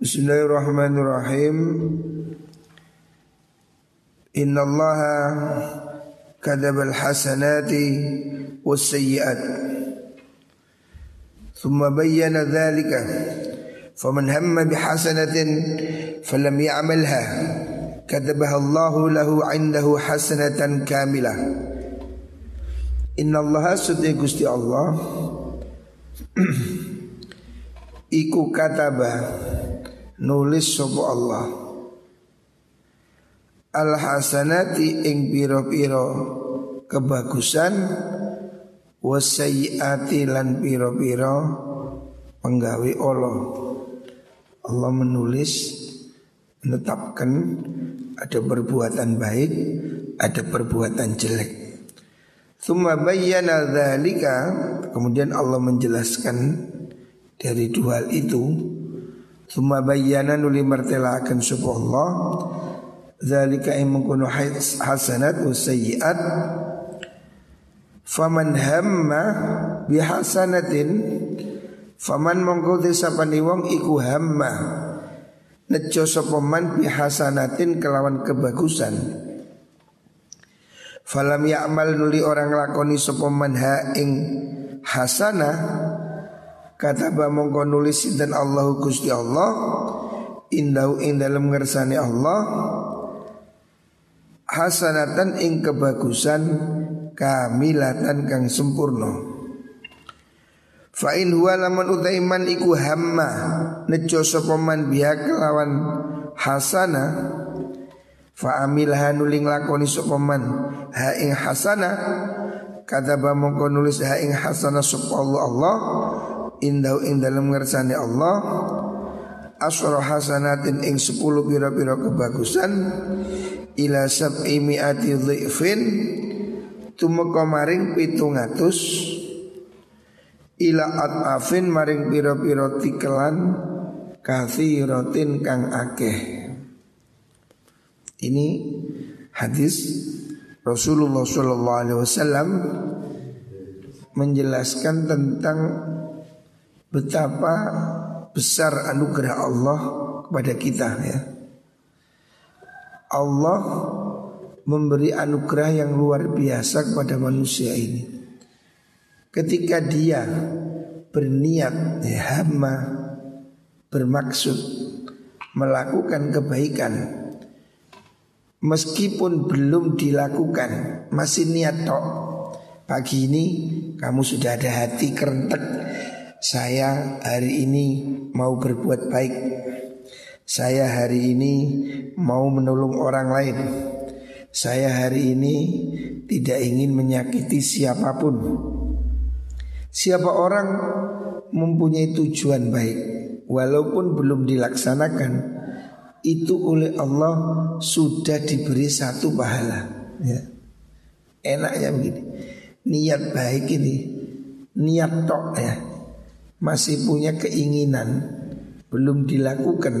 Bismillahirrahmanirrahim. Inna Allah kadab al-hasanati was-sayyi'at. Thumma bayyana dhalika. Faman hamma bihasanatin falam ya'malha kadabaha Allah lahu 'indahu hasanatan kamilah. Inna Allah sudai Gusti Allah Iku kataba nulis sopo Allah. Al hasanati ing piro-piro kebagusan wasayiati lan piro-piro penggawe Allah. Allah menulis menetapkan ada perbuatan baik ada perbuatan jelek. Thumma bayyana dzalika kemudian Allah menjelaskan dari dua hal itu Thumma bayyana nuli martelakan subhanallah. Zalika yang mengkuno hasanat wa sayyiat. Faman hamma bihasanatin. Faman mongko desapani wong iku hamma. Nejo sopaman bihasanatin kelawan kebagusan. Falam ya'mal nuli orang lakoni sopaman ha ing hasanah Kata mongko nulis dan Allah Gusti Allah Indau ing dalam ngersani Allah Hasanatan ing kebagusan Kamilatan kang sempurna. Fa'in huwa laman utaiman iku hamma Nejo sopaman biha kelawan hasanah Fa'amilha nuling lakoni sopaman Ha ing hasana Kata ba mongko nulis ha ing hasana sop Allah Allah Indau ing dalam ngersani Allah Asra hasanatin ing sepuluh pira-pira kebagusan Ila sab'i mi'ati dhi'fin Tumeka maring pitung atus Ila at'afin maring pira-pira tikelan Kathiratin kang akeh. Ini hadis Rasulullah Shallallahu Alaihi Wasallam menjelaskan tentang betapa besar anugerah Allah kepada kita ya. Allah memberi anugerah yang luar biasa kepada manusia ini. Ketika dia berniat ya, hama bermaksud melakukan kebaikan Meskipun belum dilakukan Masih niat tok Pagi ini kamu sudah ada hati kerentek Saya hari ini mau berbuat baik. Saya hari ini mau menolong orang lain. Saya hari ini tidak ingin menyakiti siapa pun. Siapa orang mempunyai tujuan baik Walaupun belum dilaksanakan itu oleh Allah sudah diberi satu pahala. Ya. Enaknya begini, niat baik ini, niat tok ya, masih punya keinginan, belum dilakukan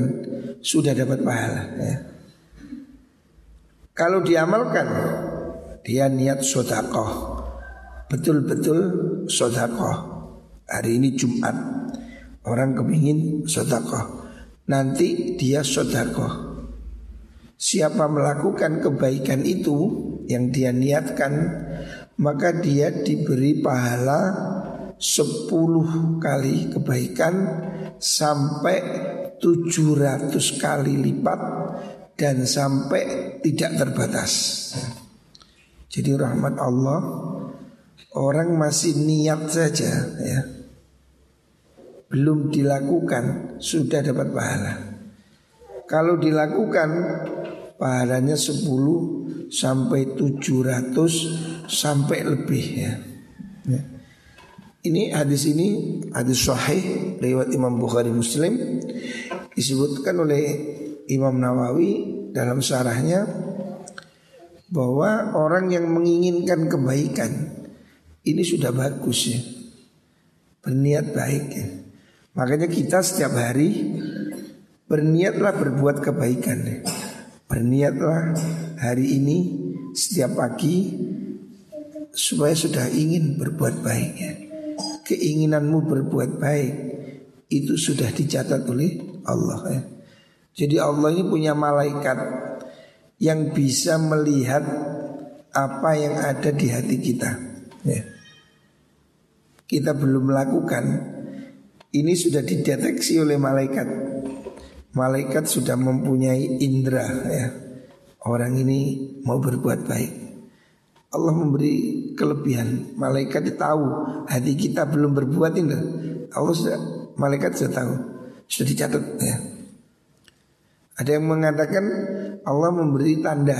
sudah dapat pahala. Ya. Kalau diamalkan, dia niat sodakoh, betul-betul sodakoh. Hari ini Jumat, orang kepingin sodakoh nanti dia sodakoh. Siapa melakukan kebaikan itu yang dia niatkan, maka dia diberi pahala sepuluh kali kebaikan sampai tujuh ratus kali lipat dan sampai tidak terbatas. Jadi rahmat Allah orang masih niat saja ya belum dilakukan sudah dapat pahala. Kalau dilakukan pahalanya 10 sampai 700 sampai lebih ya. ya. Ini hadis ini hadis sahih lewat Imam Bukhari Muslim disebutkan oleh Imam Nawawi dalam syarahnya bahwa orang yang menginginkan kebaikan ini sudah bagus ya. Berniat baik ya. Makanya kita setiap hari berniatlah berbuat kebaikan. Berniatlah hari ini setiap pagi supaya sudah ingin berbuat baik. Keinginanmu berbuat baik itu sudah dicatat oleh Allah ya. Jadi Allah ini punya malaikat yang bisa melihat apa yang ada di hati kita. Ya. Kita belum melakukan, ini sudah dideteksi oleh malaikat. Malaikat sudah mempunyai indera ya. Orang ini mau berbuat baik. Allah memberi kelebihan. Malaikat tahu hati kita belum berbuat ini. Allah sudah malaikat sudah tahu. Sudah dicatat ya. Ada yang mengatakan Allah memberi tanda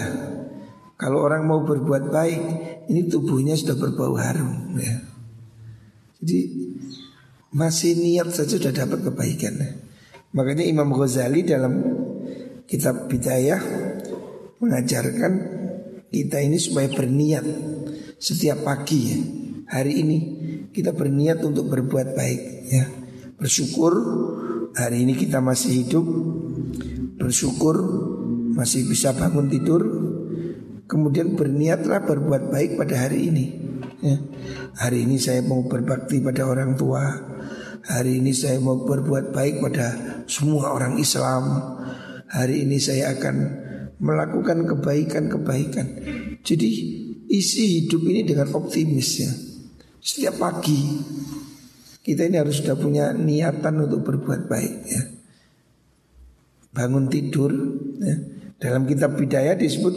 kalau orang mau berbuat baik ini tubuhnya sudah berbau harum ya. Jadi masih niat saja sudah dapat kebaikan. Ya. Makanya Imam Ghazali dalam kitab Bidayah mengajarkan kita ini supaya berniat setiap pagi ya. Hari ini kita berniat untuk berbuat baik ya. Bersyukur hari ini kita masih hidup bersyukur masih bisa bangun tidur, kemudian berniatlah berbuat baik pada hari ini. Ya. Hari ini saya mau berbakti pada orang tua, hari ini saya mau berbuat baik pada semua orang Islam, hari ini saya akan melakukan kebaikan-kebaikan. Jadi isi hidup ini dengan optimis ya. Setiap pagi kita ini harus sudah punya niatan untuk berbuat baik ya bangun tidur ya. Dalam kitab bidaya disebut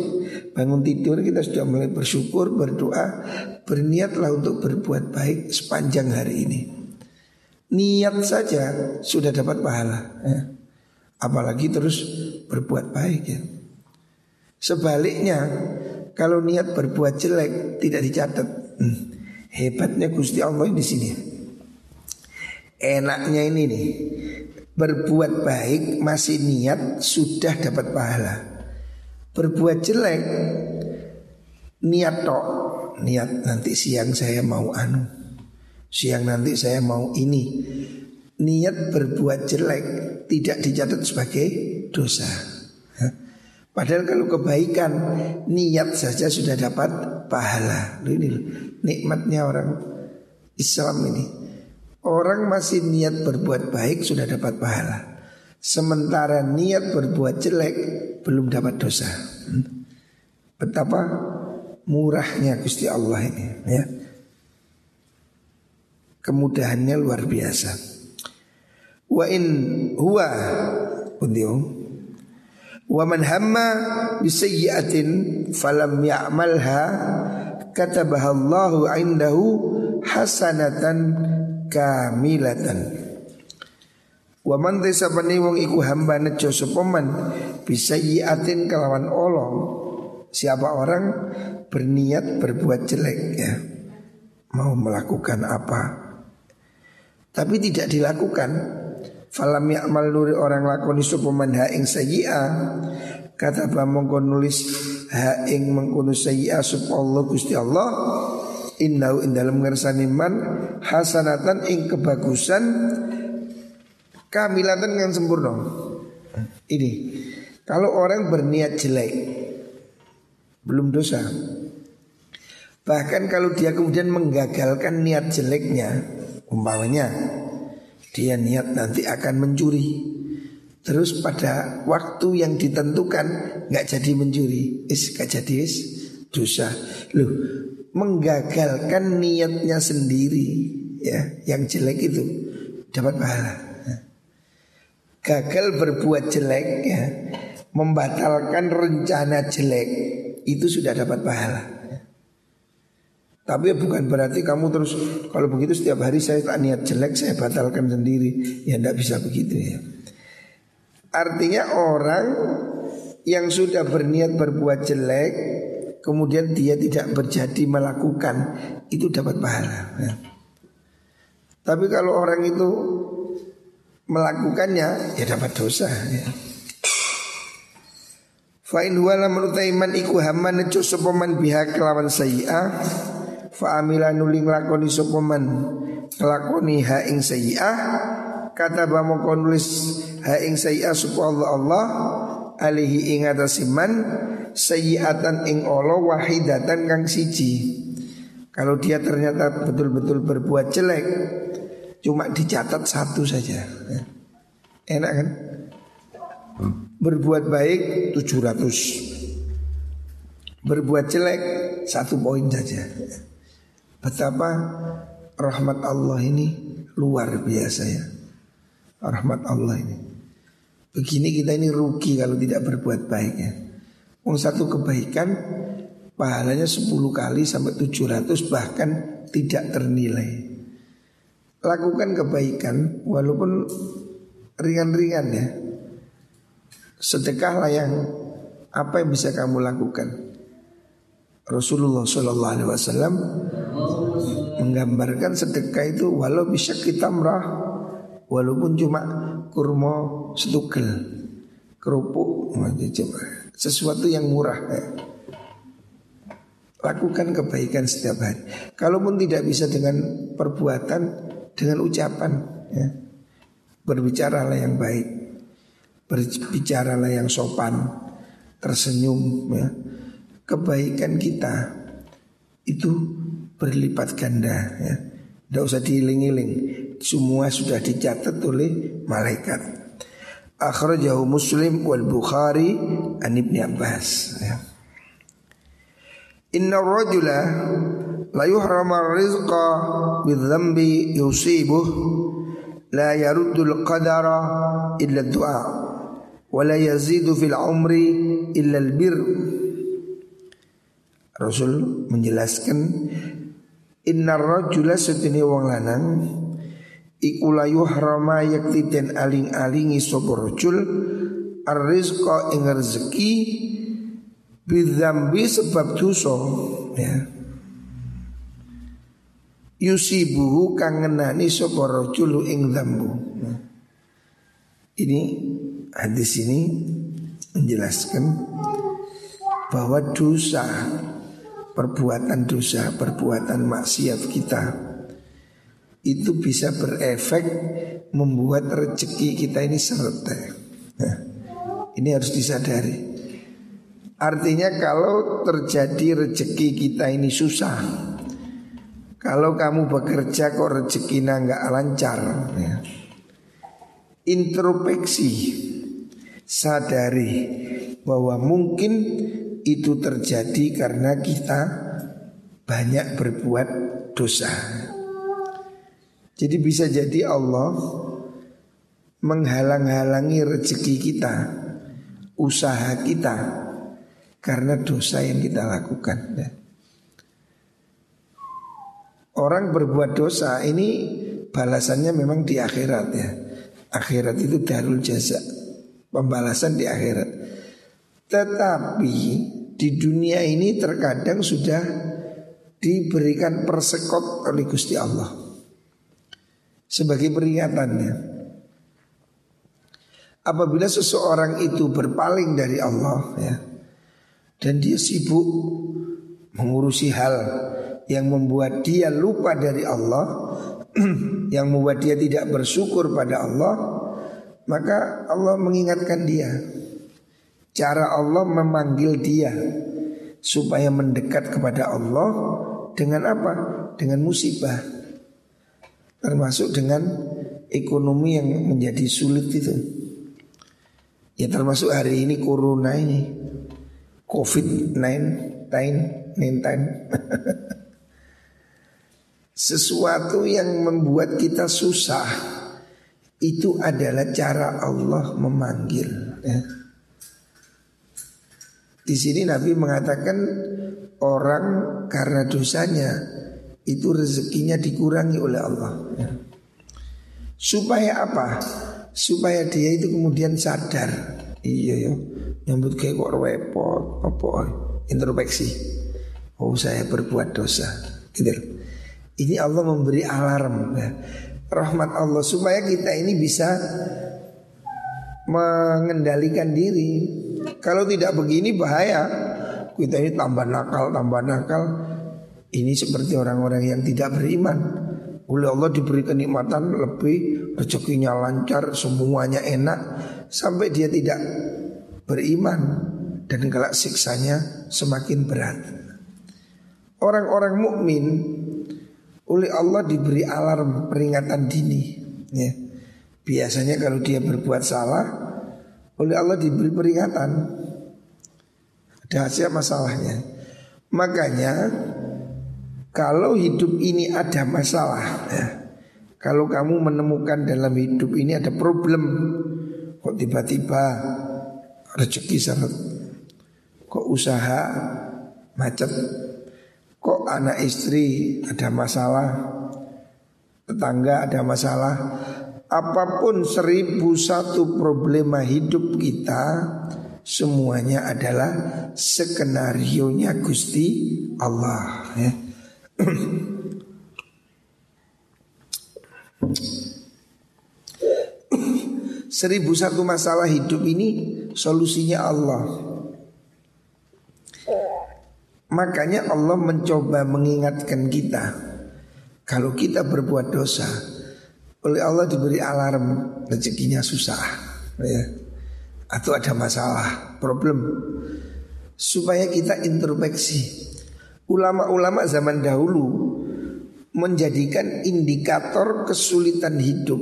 bangun tidur kita sudah mulai bersyukur, berdoa, berniatlah untuk berbuat baik sepanjang hari ini. Niat saja sudah dapat pahala ya. Apalagi terus berbuat baik ya. Sebaliknya kalau niat berbuat jelek tidak dicatat. Hmm. Hebatnya Gusti Allah di sini. Enaknya ini nih Berbuat baik masih niat sudah dapat pahala. Berbuat jelek niat tok, niat nanti siang saya mau anu. Siang nanti saya mau ini. Niat berbuat jelek tidak dicatat sebagai dosa. Padahal kalau kebaikan niat saja sudah dapat pahala. Ini nikmatnya orang Islam ini. Orang masih niat berbuat baik sudah dapat pahala. Sementara niat berbuat jelek belum dapat dosa. Betapa murahnya Gusti Allah ini ya. Kemudahannya luar biasa. Wa in huwa Wa man hamma bisayyi'atin falam ya'malha katabaha Allahu indahu hasanatan kamilatan. Wa man tisabani wong iku hamba nejo sopoman bisa yiatin kelawan olong Siapa orang berniat berbuat jelek ya. Mau melakukan apa. Tapi tidak dilakukan Falam ya'mal nuri orang lakoni sopoman ha'ing sayyi'a Kata mongko nulis ha'ing mengkono sayyi'a Sup Allah Gusti Allah Innau in dalam ngersani man hasanatan ing kebagusan kamilatan yang sempurna. Ini kalau orang berniat jelek belum dosa. Bahkan kalau dia kemudian menggagalkan niat jeleknya, umpamanya dia niat nanti akan mencuri. Terus pada waktu yang ditentukan nggak jadi mencuri, is gak jadi is dosa. Loh, menggagalkan niatnya sendiri ya yang jelek itu dapat pahala. Gagal berbuat jelek ya membatalkan rencana jelek itu sudah dapat pahala. Tapi bukan berarti kamu terus kalau begitu setiap hari saya tak niat jelek saya batalkan sendiri ya tidak bisa begitu ya. Artinya orang yang sudah berniat berbuat jelek kemudian dia tidak berjadi melakukan itu dapat pahala. Ya. Tapi kalau orang itu melakukannya ya dapat dosa. Ya. Fa in huwa lamun iman iku haman nejo sapa biha kelawan sayyi'ah fa amila nuling lakoni sapa man lakoni ha ing sayyi'ah kata bamo nulis ha ing sayyi'ah sapa Allah Allah alihi ing atasiman sayyiatan ing Allah wahidatan kang siji. Kalau dia ternyata betul-betul berbuat jelek, cuma dicatat satu saja. Enak kan? Berbuat baik 700 Berbuat jelek satu poin saja Betapa rahmat Allah ini luar biasa ya Rahmat Allah ini Begini kita ini rugi kalau tidak berbuat baik ya Mau satu kebaikan pahalanya 10 kali sampai 700 bahkan tidak ternilai. Lakukan kebaikan walaupun ringan-ringan ya. Sedekahlah yang apa yang bisa kamu lakukan. Rasulullah Shallallahu Alaihi Wasallam menggambarkan sedekah itu walau bisa kita merah, walaupun cuma kurma setugel kerupuk sesuatu yang murah ya. Lakukan kebaikan setiap hari. Kalaupun tidak bisa dengan perbuatan, dengan ucapan, ya. berbicaralah yang baik, berbicaralah yang sopan, tersenyum. Ya. Kebaikan kita itu berlipat ganda. Ya. Tidak usah diiling-iling. Semua sudah dicatat oleh malaikat. Akhrajahu Muslim wal Bukhari an Ibnu Abbas. Ya. Inna rajula la yuhrama rizqa bidzambi yusibuh la yaruddul qadara illa du'a wa la yazidu fil umri illa al bir Rasul menjelaskan Inna rajula setini wong lanang Iku la yuhrama yakti den aling-alingi sapa rajul Ar-rizqa ing rezeki Bidzambi sebab dosa ya. Yusibuhu kang ngenani sapa ing dzambu. Nah. Ini hadis ini menjelaskan bahwa dosa perbuatan dosa, perbuatan maksiat kita itu bisa berefek membuat rezeki kita ini seret. Nah, ini harus disadari. Artinya kalau terjadi rezeki kita ini susah Kalau kamu bekerja kok rezekinya nggak lancar ya. Introspeksi Sadari bahwa mungkin itu terjadi karena kita banyak berbuat dosa Jadi bisa jadi Allah menghalang-halangi rezeki kita Usaha kita karena dosa yang kita lakukan. Ya. Orang berbuat dosa ini balasannya memang di akhirat ya. Akhirat itu darul jaza. Pembalasan di akhirat. Tetapi di dunia ini terkadang sudah diberikan persekot oleh Gusti Allah. Sebagai peringatannya. Apabila seseorang itu berpaling dari Allah ya, dan dia sibuk mengurusi hal yang membuat dia lupa dari Allah, yang membuat dia tidak bersyukur pada Allah, maka Allah mengingatkan dia. Cara Allah memanggil dia supaya mendekat kepada Allah dengan apa? Dengan musibah. Termasuk dengan ekonomi yang menjadi sulit itu. Ya termasuk hari ini corona ini COVID-19 Sesuatu yang membuat kita susah Itu adalah cara Allah memanggil ya. Di sini Nabi mengatakan Orang karena dosanya Itu rezekinya dikurangi oleh Allah. Ya. Supaya apa? Supaya dia itu kemudian sadar. Iya ya. Nyambut kayak kok repot Apa? Introspeksi. Oh saya berbuat dosa. Gitu. Ini Allah memberi alarm ya. Rahmat Allah supaya kita ini bisa Mengendalikan diri Kalau tidak begini bahaya Kita ini tambah nakal Tambah nakal Ini seperti orang-orang yang tidak beriman oleh Allah diberi kenikmatan lebih rezekinya lancar semuanya enak sampai dia tidak beriman dan kelak siksanya semakin berat. Orang-orang mukmin oleh Allah diberi alarm peringatan dini. Ya. Biasanya kalau dia berbuat salah, oleh Allah diberi peringatan. Dahsyat masalahnya. Makanya kalau hidup ini ada masalah ya, Kalau kamu menemukan dalam hidup ini ada problem Kok tiba-tiba rezeki sangat Kok usaha macet Kok anak istri ada masalah Tetangga ada masalah Apa pun seribu satu problema hidup kita Semuanya adalah skenario nya Gusti Allah ya. Seribu satu masalah hidup ini solusinya Allah. Makanya Allah mencoba mengingatkan kita Kalau kita berbuat dosa Oleh Allah diberi alarm rezekinya susah ya. Atau ada masalah, problem Supaya kita introspeksi Ulama-ulama zaman dahulu menjadikan indikator kesulitan hidup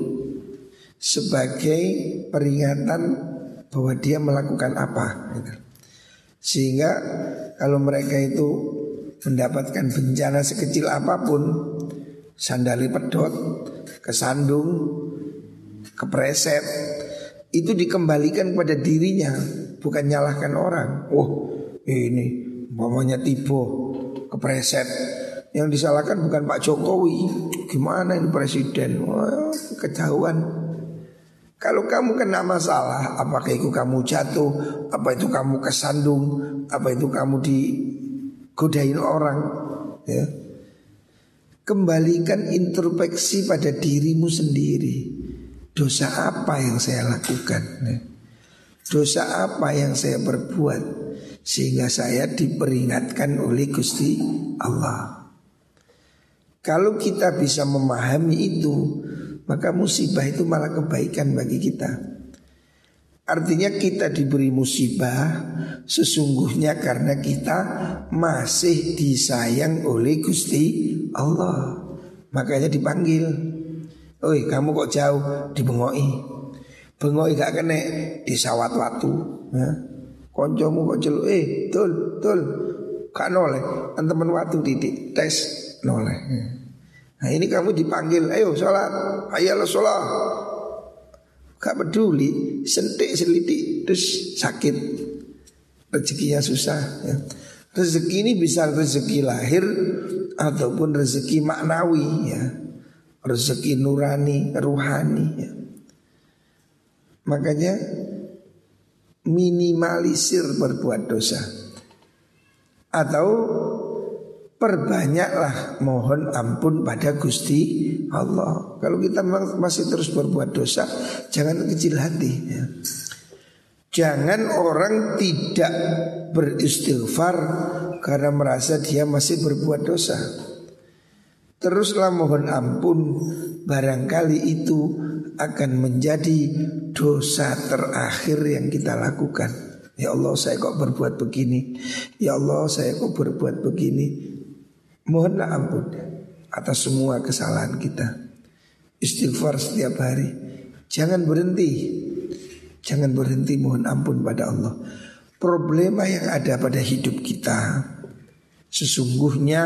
sebagai peringatan bahwa dia melakukan apa. Gitu. Sehingga kalau mereka itu mendapatkan bencana sekecil apa pun, sandali pedot, kesandung, kepreset, itu dikembalikan pada dirinya, bukan nyalahkan orang. Oh, ini mamanya tibo kepreset yang disalahkan bukan Pak Jokowi Gimana ini presiden Wah, Kejauhan Kalau kamu kena masalah Apakah itu kamu jatuh Apa itu kamu kesandung Apa itu kamu digodain orang ya. Kembalikan introspeksi pada dirimu sendiri Dosa apa yang saya lakukan. Dosa apa yang saya perbuat sehingga saya diperingatkan oleh Gusti Allah. Kalau kita bisa memahami itu, maka musibah itu malah kebaikan bagi kita. Artinya kita diberi musibah sesungguhnya karena kita masih disayang oleh Gusti Allah. Makanya dipanggil. Oi, kamu kok jauh dibengoi. Bengoi gak kena disawat watu. Ya. Koncomu kok celuk eh tul tul gak noleh teman waktu titik tes noleh. Nah ini kamu dipanggil ayo sholat ayo sholat Gak peduli sentik selidik terus sakit rezekinya susah ya. Rezeki ini bisa rezeki lahir ataupun rezeki maknawi ya. Rezeki nurani, ruhani ya. Makanya minimalisir berbuat dosa atau perbanyaklah mohon ampun pada Gusti Allah. Kalau kita masih terus berbuat dosa, jangan kecil hati. Ya. Jangan orang tidak beristighfar karena merasa dia masih berbuat dosa. Teruslah mohon ampun barangkali itu akan menjadi dosa terakhir yang kita lakukan. Ya Allah saya kok berbuat begini? Ya Allah saya kok berbuat begini? Mohonlah ampun atas semua kesalahan kita. Istighfar setiap hari. Jangan berhenti. Jangan berhenti mohon ampun pada Allah Problema yang ada pada hidup kita Sesungguhnya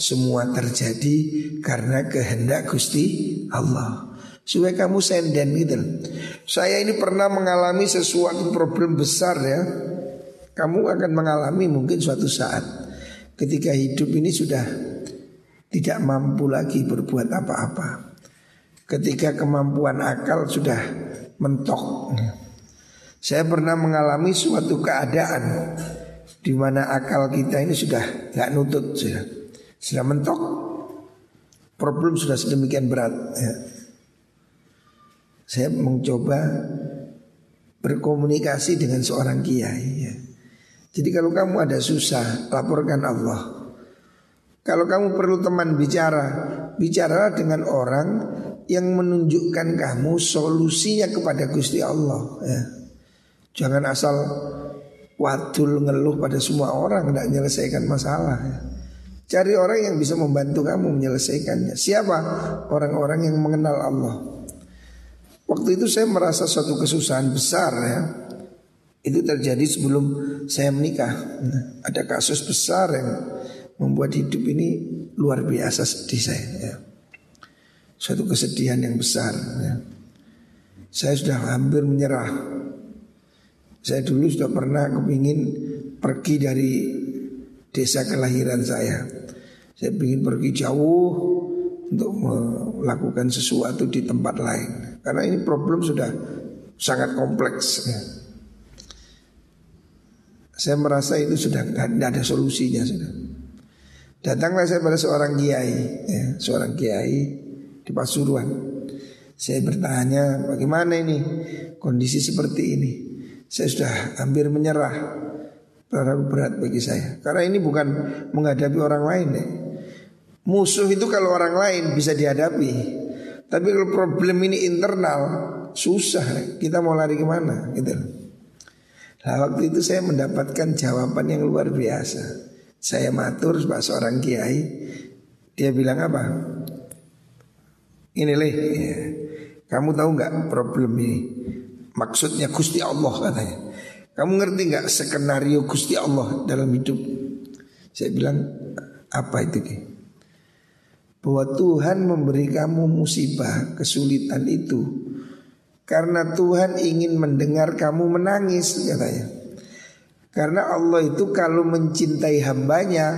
semua terjadi karena kehendak Gusti Allah supaya kamu senden gitu. Saya ini pernah mengalami sesuatu problem besar ya. Kamu akan mengalami mungkin suatu saat ketika hidup ini sudah tidak mampu lagi berbuat apa-apa. Ketika kemampuan akal sudah mentok. Saya pernah mengalami suatu keadaan di mana akal kita ini sudah nggak nutut sudah, sudah mentok. Problem sudah sedemikian berat. Ya saya mencoba berkomunikasi dengan seorang kiai. Ya. Jadi kalau kamu ada susah, laporkan Allah. Kalau kamu perlu teman bicara, bicaralah dengan orang yang menunjukkan kamu solusinya kepada Gusti Allah. Ya. Jangan asal wadul ngeluh pada semua orang tidak menyelesaikan masalah. Ya. Cari orang yang bisa membantu kamu menyelesaikannya. Siapa? Orang-orang yang mengenal Allah. Waktu itu saya merasa suatu kesusahan besar ya Itu terjadi sebelum saya menikah. Ada kasus besar yang membuat hidup ini luar biasa sedih saya. Ya. Suatu kesedihan yang besar. Ya. Saya sudah hampir menyerah. Saya dulu sudah pernah kepingin pergi dari desa kelahiran saya. Saya ingin pergi jauh untuk melakukan sesuatu di tempat lain. Karena ini problem sudah sangat kompleks. Ya. Saya merasa itu sudah tidak ada solusinya sudah. Datanglah saya pada seorang kiai, ya, seorang kiai di Pasuruan. Saya bertanya, bagaimana ini kondisi seperti ini? Saya sudah hampir menyerah, terlalu berat bagi saya. Karena ini bukan menghadapi orang lain ya. Musuh itu kalau orang lain bisa dihadapi, tapi kalau problem ini internal susah. Kita mau lari ke mana? Gitu. Nah waktu itu saya mendapatkan jawaban yang luar biasa. Saya matur sebab seorang kiai, dia bilang apa? Ini leh, ya. kamu tahu nggak problem ini? Maksudnya Gusti Allah katanya. Kamu ngerti nggak skenario Gusti Allah dalam hidup? Saya bilang apa itu? Bahwa Tuhan memberi kamu musibah, kesulitan itu karena Tuhan ingin mendengar kamu menangis katanya Karena Allah itu kalau mencintai hambanya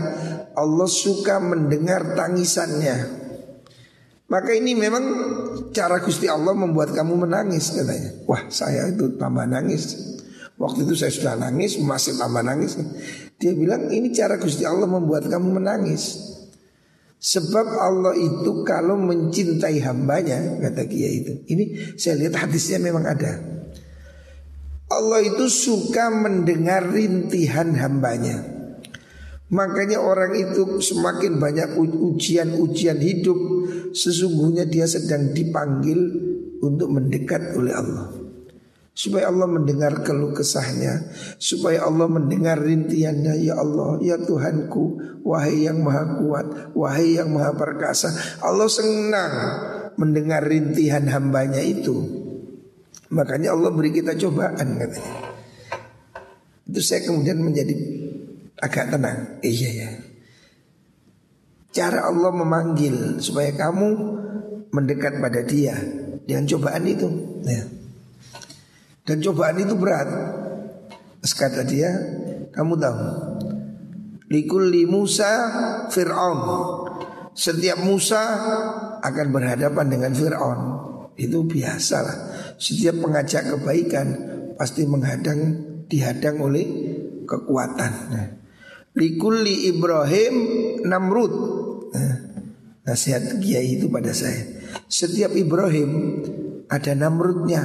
Allah suka mendengar tangisannya Maka ini memang cara Gusti Allah membuat kamu menangis katanya. Wah saya itu tambah nangis. Waktu itu saya sudah nangis masih tambah nangis. Dia bilang ini cara Gusti Allah membuat kamu menangis. Sebab Allah itu kalau mencintai hambanya Kata Kiai itu. Ini saya lihat hadisnya memang ada. Allah itu suka mendengar rintihan hambanya Makanya orang itu semakin banyak ujian-ujian hidup. Sesungguhnya dia sedang dipanggil untuk mendekat oleh Allah. Supaya Allah mendengar keluh kesahnya. Supaya Allah mendengar rintiannya. Ya Allah, ya Tuhanku Wahai yang maha kuat Wahai yang maha perkasa. Allah senang mendengar rintihan hambanya itu. Makanya Allah beri kita cobaan katanya. Itu saya kemudian menjadi agak tenang Iya ya Cara Allah memanggil Supaya kamu mendekat pada dia Dengan cobaan itu ya. Dan cobaan itu berat. Kata dia, kamu tahu, likulli Musa Fir'aun. Setiap Musa akan berhadapan dengan Fir'aun. Itu biasa lah. Setiap pengajak kebaikan pasti menghadang dihadang oleh kekuatan. Nah, likulli Ibrahim Namrud. Nah, nasihat kiai itu pada saya. Setiap Ibrahim ada Namrudnya.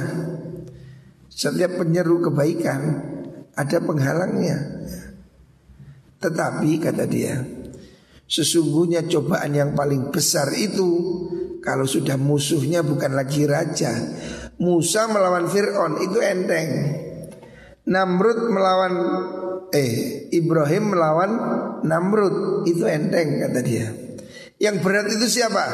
Setiap penyeru kebaikan ada penghalangnya. Tetapi kata dia, sesungguhnya cobaan yang paling besar itu kalau sudah musuhnya bukan lagi raja. Musa melawan Fir'aun itu enteng. Namrud melawan eh Ibrahim melawan Namrud itu enteng kata dia. Yang berat itu siapa?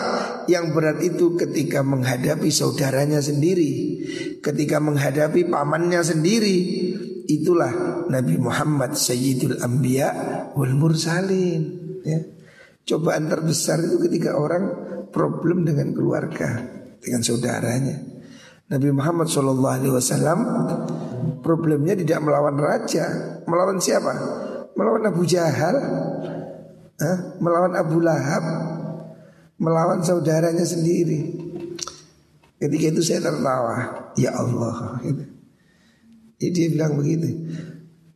Yang berat itu ketika menghadapi saudaranya sendiri, ketika menghadapi pamannya sendiri. Itulah Nabi Muhammad Sayyidul Anbiya wal Mursalin. Ya. Cobaan terbesar itu ketika orang problem dengan keluarga, dengan saudaranya. Nabi Muhammad SAW problemnya tidak melawan raja, melawan siapa? Melawan Abu Jahal, melawan Abu Lahab, melawan saudaranya sendiri. Ketika itu saya tertawa, ya Allah. Jadi dia bilang begitu.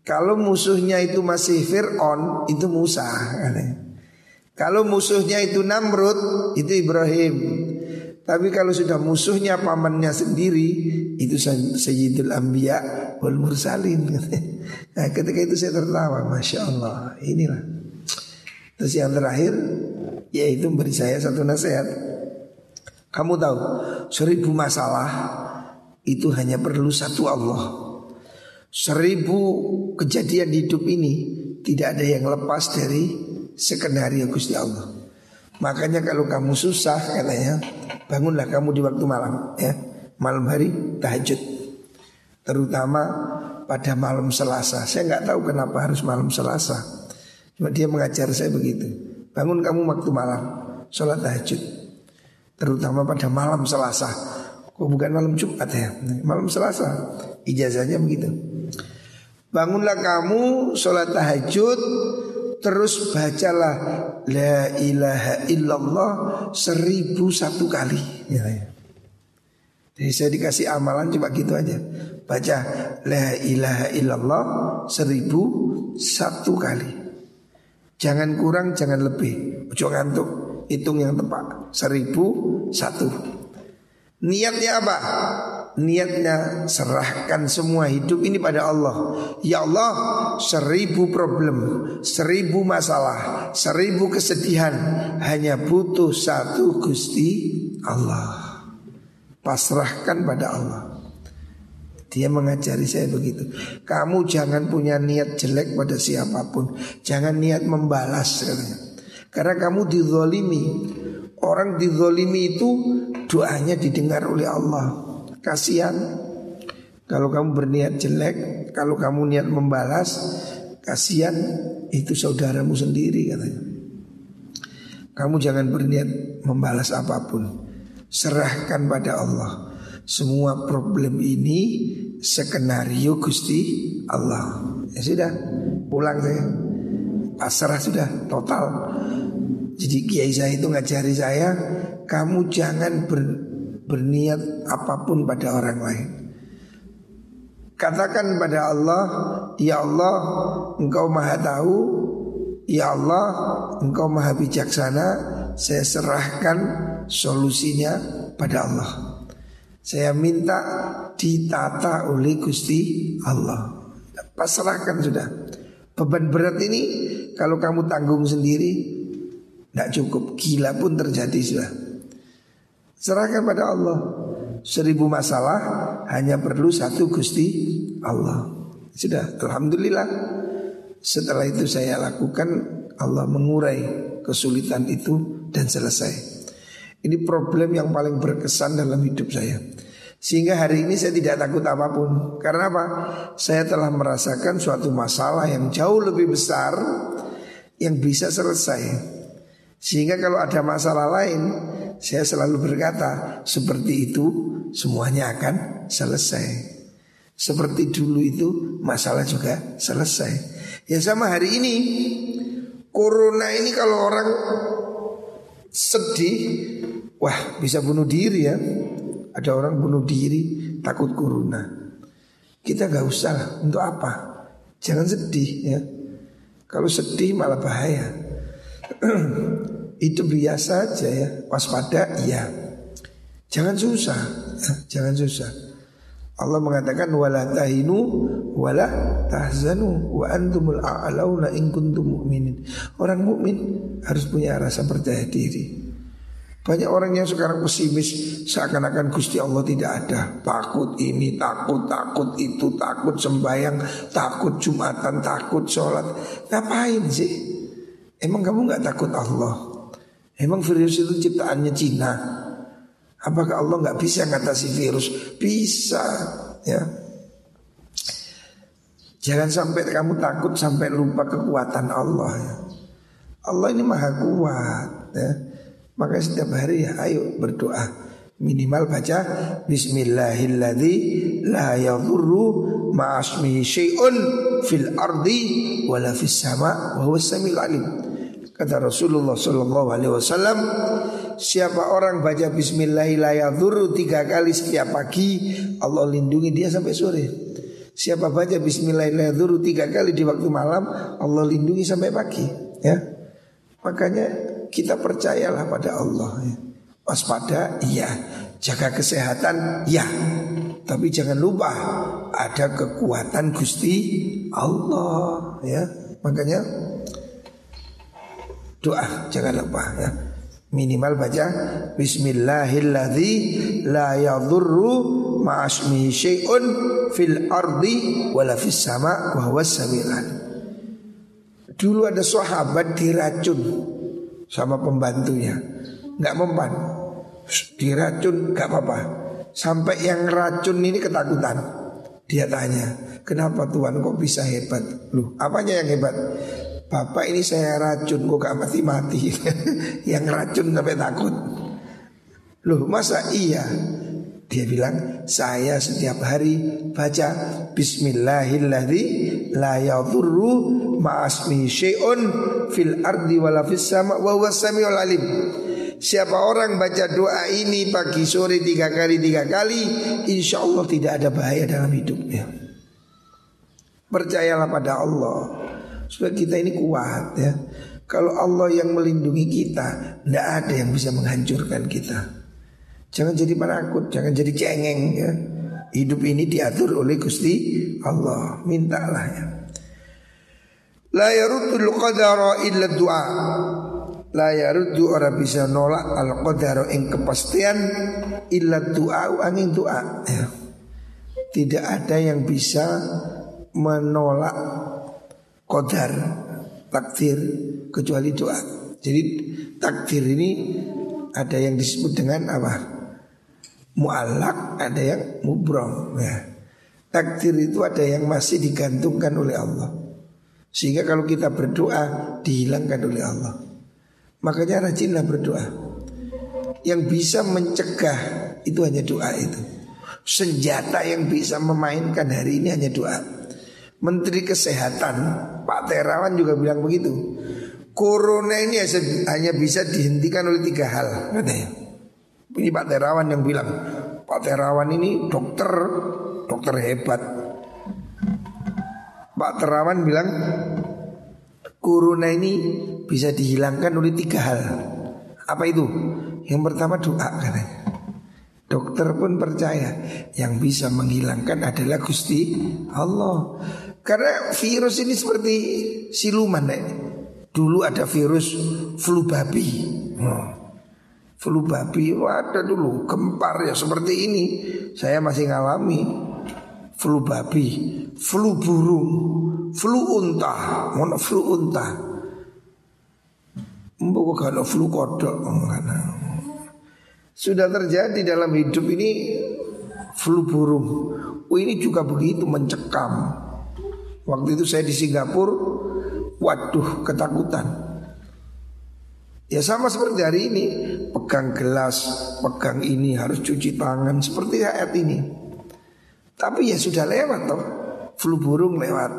Kalau musuhnya itu masih Fir'aun, itu Musa. Kalau musuhnya itu Namrud, itu Ibrahim. Tapi kalau sudah musuhnya pamannya sendiri, itu Sayyidul Anbiya wal Mursalin. Nah, ketika itu saya tertawa, masya Allah. Inilah. Terus yang terakhir, yaitu memberi saya satu nasihat. Kamu tahu, seribu masalah itu hanya perlu satu Allah. Seribu kejadian hidup ini tidak ada yang lepas dari skenario Gusti Allah. Makanya kalau kamu susah katanya, bangunlah kamu di waktu malam ya. Malam hari tahajud. Terutama pada malam Selasa. Saya nggak tahu kenapa harus malam Selasa. Cuma dia mengajar saya begitu. Bangun kamu waktu malam, sholat tahajud. Terutama pada malam Selasa. Kok bukan malam Jumat ya? Malam Selasa. Ijazahnya begitu. Bangunlah kamu sholat tahajud Terus bacalah La ilaha illallah Seribu satu kali. Ya, ya. Jadi saya dikasih amalan cuma gitu aja. Baca La ilaha illallah Seribu satu kali. Jangan kurang jangan lebih. Ucuk ngantuk Hitung yang tepat. Seribu satu. Niatnya apa? Niatnya serahkan semua hidup ini pada Allah. Ya Allah seribu problem Seribu masalah Seribu kesedihan Hanya butuh satu Gusti Allah. Pasrahkan pada Allah. Dia mengajari saya begitu. Kamu jangan punya niat jelek pada siapa pun. Jangan niat membalas Karena kamu dizolimi. Orang dizolimi itu doanya didengar oleh Allah. Kasihan kalau kamu berniat jelek, kalau kamu niat membalas, kasihan itu saudaramu sendiri katanya. Kamu jangan berniat membalas apa pun. Serahkan pada Allah. Semua problem ini skenario Gusti Allah. Ya sudah, pulang saya. Pasrah sudah total. Jadi kiai saya itu ngajari saya kamu jangan ber, berniat apa pun pada orang lain. Katakan pada Allah, Ya Allah, Engkau maha tahu, Ya Allah, Engkau maha bijaksana, saya serahkan solusinya pada Allah. Saya minta ditata oleh Gusti Allah. Pasrahkan sudah. Beban berat ini kalau kamu tanggung sendiri tidak cukup. Gila pun terjadi sudah. Serahkan pada Allah. Seribu masalah hanya perlu satu Gusti Allah. Sudah, alhamdulillah. Setelah itu saya lakukan Allah mengurai kesulitan itu dan selesai. Ini problem yang paling berkesan dalam hidup saya. Sehingga hari ini saya tidak takut apa pun. Karena apa? Saya telah merasakan suatu masalah yang jauh lebih besar yang bisa selesai. Sehingga kalau ada masalah lain saya selalu berkata seperti itu semuanya akan selesai. Seperti dulu itu masalah juga selesai. Ya sama hari ini Corona ini kalau orang sedih Wah bisa bunuh diri ya. Ada orang bunuh diri takut corona. Kita nggak usah lah Untuk apa? Jangan sedih ya. Kalau sedih malah bahaya itu biasa aja ya waspada iya jangan susah jangan susah Allah mengatakan wala tahinu wala tahzanu wa antumul a'launa in kuntum mu'minin orang mukmin harus punya rasa percaya diri banyak orang yang sekarang pesimis seakan-akan Gusti Allah tidak ada. Takut ini, takut, takut itu, takut sembahyang, takut Jumatan, takut sholat. Ngapain sih? Emang kamu nggak takut Allah? Emang virus itu ciptaannya Cina? Apakah Allah nggak bisa ngatasi virus? Bisa, ya. Jangan sampai kamu takut sampai lupa kekuatan Allah ya. Allah ini maha kuat ya. Maka setiap hari ya ayo berdoa Minimal baca Bismillahilladzi Kata Rasulullah Sallallahu Alaihi Wasallam, siapa orang baca Bismillahirrahmanirrahim tiga kali setiap pagi, Allah lindungi dia sampai sore. Siapa baca Bismillahirrahmanirrahim tiga kali di waktu malam, Allah lindungi sampai pagi. Ya, makanya kita percayalah pada Allah. Ya. Waspada, iya. Jaga kesehatan, iya. Tapi jangan lupa ada kekuatan Gusti Allah. Ya, makanya doa jangan lupa ya. Minimal baca Bismillahilladzi la yadhurru ma'asmi syai'un fil ardi wala fis sama wa huwa Dulu ada sahabat diracun sama pembantunya. Enggak mempan. Diracun enggak apa-apa. Sampai yang racun ini ketakutan. Dia tanya, Kenapa Tuhan kok bisa hebat? Loh, apanya yang hebat? Bapak ini saya racun kok gak mati-mati? Yang racun sampai takut. Loh masa iya? Dia bilang saya setiap hari baca Bismillahilladzi la yadurru ma'asmi syai'un fil ardi wala fis sama wa huwa samiul alim. Siapa orang baca doa ini pagi sore tiga kali tiga kali Insya Allah tidak ada bahaya dalam hidupnya. Percayalah pada Allah Supaya kita ini kuat ya. Kalau Allah yang melindungi kita Tidak ada yang bisa menghancurkan kita. Jangan jadi penakut Jangan jadi cengeng ya. Hidup ini diatur oleh Gusti Allah. Mintalah ya. La yaruddul qadara illa du'a. La yaruddu orang bisa nolak al qadara ing kepastian illa du'a angin doa ya. Tidak ada yang bisa menolak qadar takdir kecuali doa. Jadi takdir ini ada yang disebut dengan apa? Mu'allak, ada yang mubrom ya. Takdir itu ada yang masih digantungkan oleh Allah. Sehingga kalau kita berdoa dihilangkan oleh Allah. Makanya rajinlah berdoa. Yang bisa mencegah itu hanya doa itu. Senjata yang bisa memainkan hari ini hanya doa. Menteri Kesehatan Pak Terawan juga bilang begitu. Corona ini hanya bisa dihentikan oleh tiga hal katanya. Ini Pak Terawan yang bilang. Pak Terawan ini dokter, dokter hebat. Pak Terawan bilang Corona ini bisa dihilangkan oleh tiga hal. Apa itu? Yang pertama doa katanya. Dokter pun percaya yang bisa menghilangkan adalah Gusti Allah. Karena virus ini seperti siluman nek. Dulu ada virus flu babi. Hmm. Flu babi ada dulu gempar ya seperti ini. Saya masih ngalami flu babi, flu burung, flu unta, mana flu unta. Mbok kalau flu kodok Sudah terjadi dalam hidup ini flu burung. Oh ini juga begitu mencekam. Waktu itu saya di Singapura, waduh ketakutan. Ya sama seperti hari ini, pegang gelas, pegang ini harus cuci tangan seperti ayat ini. Tapi ya sudah lewat toh. Flu burung lewat,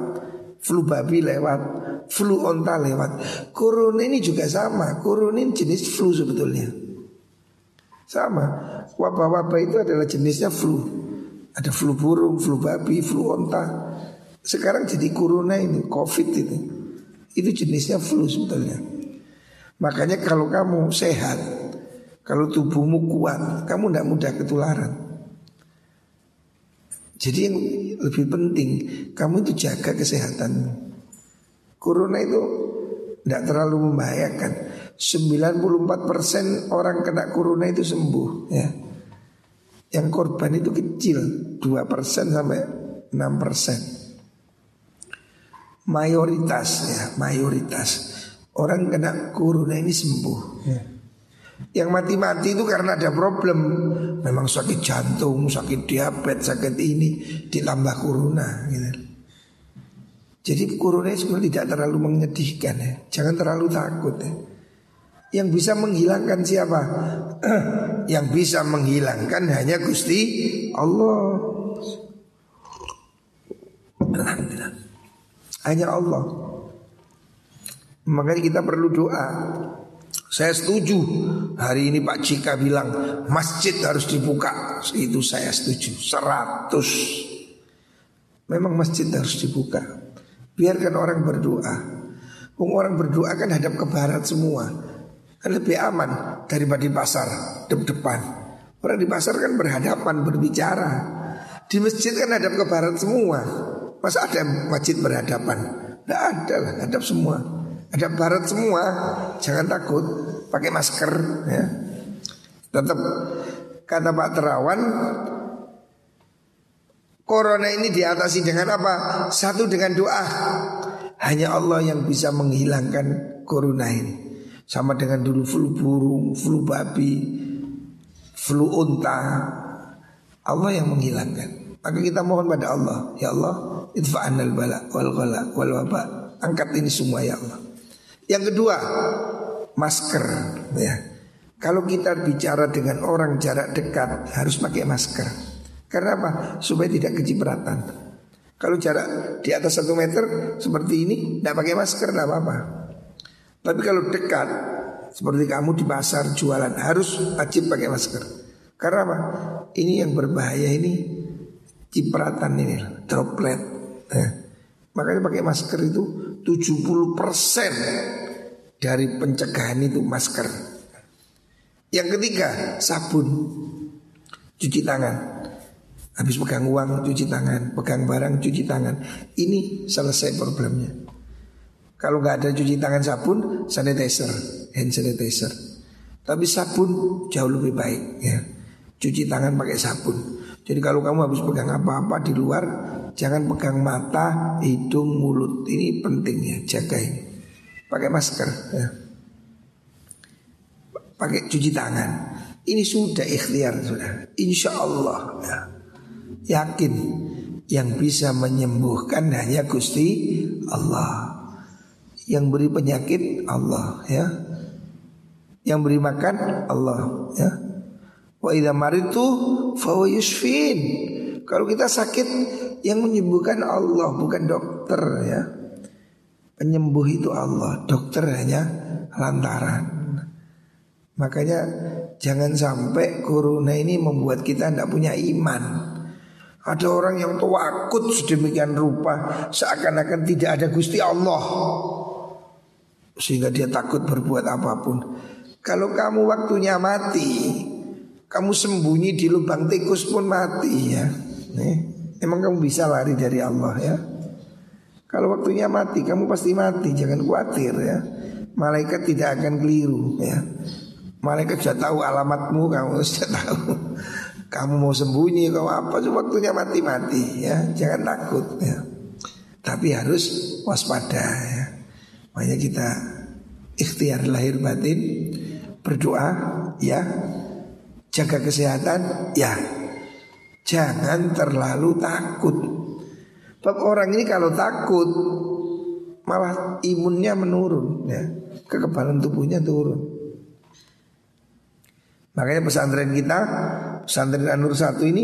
flu babi lewat, flu onta lewat. Corona ini juga sama. Corona ini jenis flu sebetulnya. Sama. Wabah-wabah itu adalah jenisnya flu. Ada flu burung, flu babi, flu onta. Sekarang jadi corona itu, covid itu. Itu jenisnya flu sebetulnya. Makanya kalau kamu sehat, kalau tubuhmu kuat, kamu tidak mudah ketularan. Jadi yang lebih penting kamu itu jaga kesehatan. Corona itu tidak terlalu membahayakan. 94% orang kena corona itu sembuh ya. Yang korban itu kecil 2% sampai 6%. Mayoritas ya, mayoritas. Orang kena corona ini sembuh. Ya. Yang mati-mati itu karena ada problem. Memang sakit jantung, sakit diabetes, sakit ini Ditambah corona gitu. Jadi corona sebenarnya tidak terlalu menyedihkan ya. Jangan terlalu takut ya. Yang bisa menghilangkan siapa? Yang bisa menghilangkan hanya Gusti Allah. Alhamdulillah Hanya Allah. Makanya kita perlu doa. Saya setuju. Hari ini Pak Cika bilang Masjid harus dibuka. Itu saya setuju. 100 Memang masjid harus dibuka. Biarkan orang berdoa. Orang berdoa kan hadap ke barat semua. Kan lebih aman Daripada di pasar Depan Orang di pasar kan berhadapan berbicara. Di masjid kan hadap ke barat semua Masa ada masjid berhadapan Tidak ada lah hadap semua ada barat semua, jangan takut, pakai masker ya. Tetap kata Pak Terawan Corona ini diatasi dengan apa? Satu dengan doa. Hanya Allah yang bisa menghilangkan corona ini. Sama dengan dulu flu burung, flu babi, flu unta. Allah yang menghilangkan. Maka kita mohon pada Allah, ya Allah, idfa'anal bala wal ghala wal waba. Angkat ini semua ya Allah. Yang kedua, masker ya. Kalau kita bicara dengan orang jarak dekat harus pakai masker. Karena apa? Supaya tidak kecipratan. Kalau jarak di atas satu meter seperti ini, tidak pakai masker, tidak apa-apa. Tapi kalau dekat, seperti kamu di pasar jualan, harus wajib pakai masker. Karena apa? Ini yang berbahaya ini cipratan ini, droplet. Ya. Makanya pakai masker itu 70% dari pencegahan itu masker. Yang ketiga, sabun. Cuci tangan. Habis pegang uang cuci tangan, pegang barang cuci tangan. Ini selesai problemnya. Kalau nggak ada cuci tangan sabun, sanitizer, hand sanitizer. Tapi sabun jauh lebih baik ya. Cuci tangan pakai sabun. Jadi kalau kamu habis pegang apa-apa di luar, jangan pegang mata, hidung, mulut. Ini penting ya, jaga ini. Pakai masker ya. Pakai cuci tangan. Ini sudah ikhtiar sudah. Insya Allah ya. Yakin yang bisa menyembuhkan hanya Gusti Allah. Yang beri penyakit Allah ya. Yang beri makan Allah ya. Wa idza maritu fa yusfin. Kalau kita sakit yang menyembuhkan Allah bukan dokter ya. Penyembuh itu Allah, dokter hanya lantaran. Makanya jangan sampai corona ini membuat kita tidak punya iman. Ada orang yang takut sedemikian rupa seakan-akan tidak ada Gusti Allah. Sehingga dia takut berbuat apa pun. Kalau kamu waktunya mati, kamu sembunyi di lubang tikus pun mati ya. Nih, emang kamu bisa lari dari Allah ya? Kalau waktunya mati, kamu pasti mati. Jangan khawatir ya. Malaikat tidak akan keliru ya. Malaikat sudah tahu alamatmu, kamu sudah tahu. Kamu mau sembunyi, kamu apa? Waktunya mati-mati ya. Jangan takut ya. Tapi harus waspada ya. Makanya kita ikhtiar lahir batin berdoa ya jaga kesehatan ya jangan terlalu takut Sebab orang ini kalau takut malah imunnya menurun ya. Kekebalan tubuhnya turun. Makanya pesantren kita, pesantren Anur satu ini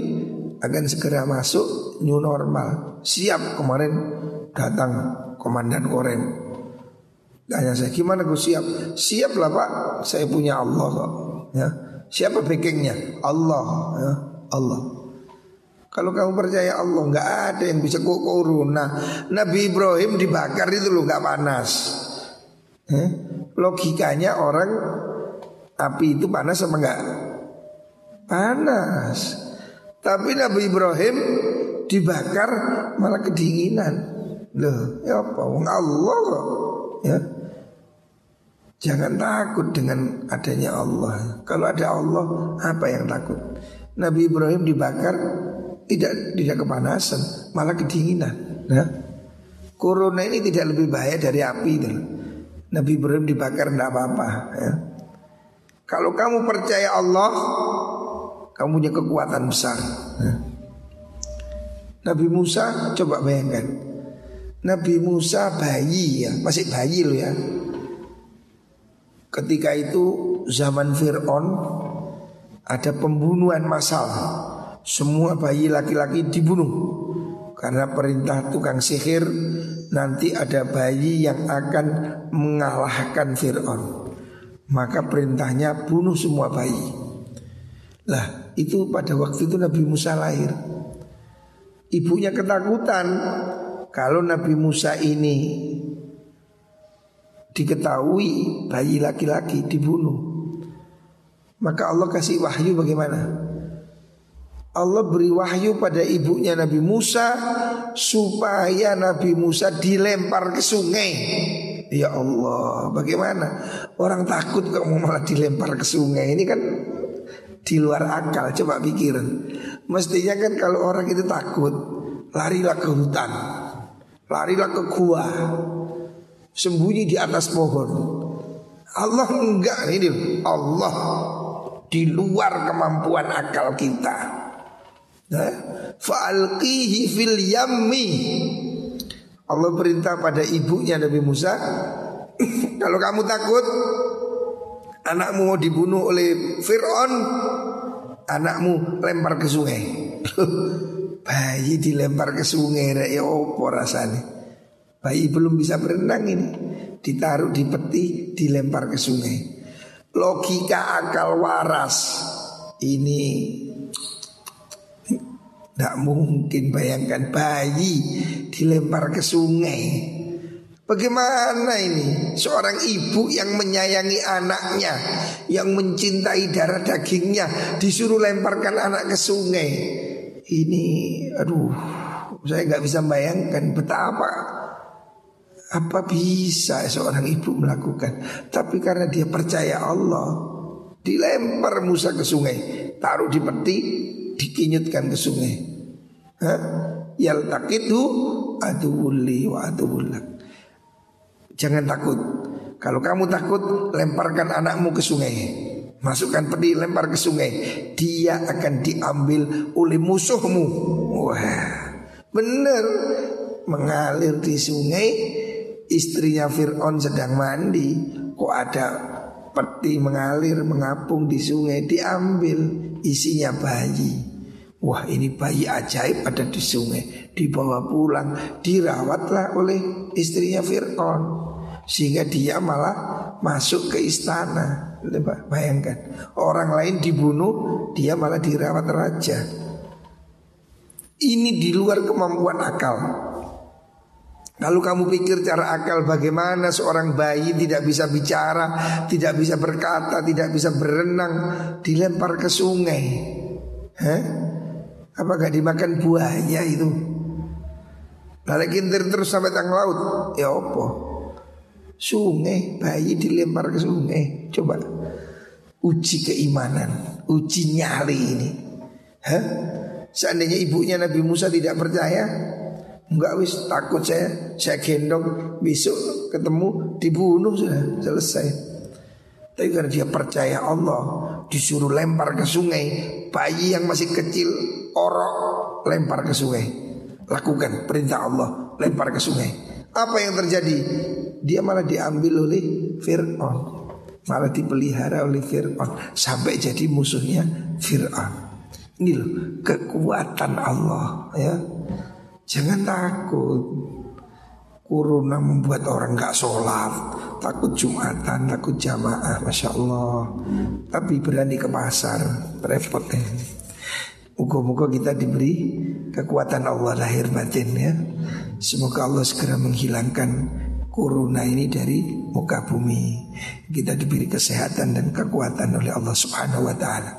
akan segera masuk new normal. Siap kemarin datang komandan Korem. Tanya saya gimana gue siap? Siap lah pak, saya punya Allah kok. Ya. Siapa backingnya? Allah, ya. Allah. Kalau kamu percaya Allah nggak ada yang bisa kok corona. Nabi Ibrahim dibakar itu loh nggak panas. Eh? Logikanya orang api itu panas apa enggak? Panas. Tapi Nabi Ibrahim dibakar malah kedinginan. Loh, ya apa? Allah kok. Ya. Jangan takut dengan adanya Allah. Kalau ada Allah, apa yang takut? Nabi Ibrahim dibakar tidak tidak kepanasan, malah kedinginan. Nah, corona ini tidak lebih bahaya dari api itu. Nabi Ibrahim dibakar tidak apa-apa. Ya. Kalau kamu percaya Allah, kamu punya kekuatan besar. Ya. Nabi Musa coba bayangkan, Nabi Musa bayi ya, masih bayi loh ya. Ketika itu zaman Fir'aun ada pembunuhan massal semua bayi laki-laki dibunuh karena perintah tukang sihir nanti ada bayi yang akan mengalahkan Fir'aun. Maka perintahnya bunuh semua bayi. Lah itu pada waktu itu Nabi Musa lahir. Ibunya ketakutan kalau Nabi Musa ini diketahui bayi laki-laki dibunuh. Maka Allah kasih wahyu bagaimana? Allah beri wahyu pada ibunya Nabi Musa supaya Nabi Musa dilempar ke sungai. Ya Allah, bagaimana? Orang takut kok mau malah dilempar ke sungai. Ini kan di luar akal. Coba pikir. Mestinya kan kalau orang itu takut, larilah ke hutan. Larilah ke gua. Sembunyi di atas pohon. Allah enggak ini Allah di luar kemampuan akal kita. Nah, fa'alqihi fil yammi. Allah perintah pada ibunya Nabi Musa, kalau kamu takut anakmu mau dibunuh oleh Fir'aun, anakmu lempar ke sungai. Bayi dilempar ke sungai, ya opo rasanya. Bayi belum bisa berenang ini, ditaruh di peti, dilempar ke sungai. Logika akal waras ini tidak mungkin bayangkan bayi dilempar ke sungai. Bagaimana ini seorang ibu yang menyayangi anaknya, yang mencintai darah dagingnya, disuruh lemparkan anak ke sungai. Ini, aduh, saya nggak bisa bayangkan betapa apa bisa seorang ibu melakukan. Tapi karena dia percaya Allah, dilempar Musa ke sungai, taruh di peti, dikinyutkan ke sungai. Yaltaqitu aduwulli wa aduwullak. Jangan takut. Kalau kamu takut, lemparkan anakmu ke sungai. Masukkan peti, lempar ke sungai. Dia akan diambil oleh musuhmu. Wah, benar. Mengalir di sungai, istrinya Fir'aun sedang mandi. Kok ada peti mengalir, mengapung di sungai, diambil. Isinya bayi. Wah ini bayi ajaib ada di sungai. Dibawa pulang Dirawatlah oleh istrinya Fir'aun. Sehingga dia malah masuk ke istana. Bayangkan Orang lain dibunuh Dia malah dirawat raja. Ini di luar kemampuan akal Lalu kamu pikir cara akal bagaimana seorang bayi tidak bisa bicara, tidak bisa berkata, tidak bisa berenang, dilempar ke sungai. Hah? Apakah dimakan buahnya itu? Lalu kintir terus sampai tang laut Ya apa? Sungai Bayi dilempar ke sungai Coba Uji keimanan Uji nyali ini Hah? Seandainya ibunya Nabi Musa tidak percaya Enggak wis takut saya Saya gendong Besok ketemu Dibunuh sudah Selesai Tapi karena dia percaya Allah Disuruh lempar ke sungai Bayi yang masih kecil orok lempar ke sungai. Lakukan perintah Allah, lempar ke sungai. Apa yang terjadi? Dia malah diambil oleh Fir'aun. Malah dipelihara oleh Fir'aun. Sampai jadi musuhnya Fir'aun. Ini loh kekuatan Allah ya. Jangan takut. Corona membuat orang nggak sholat, takut jumatan, takut jamaah, masya Allah. Tapi berani ke pasar, repot ini. Moga-moga kita diberi kekuatan Allah lahir batin ya. Semoga Allah segera menghilangkan corona ini dari muka bumi. Kita diberi kesehatan dan kekuatan oleh Allah Subhanahu wa taala.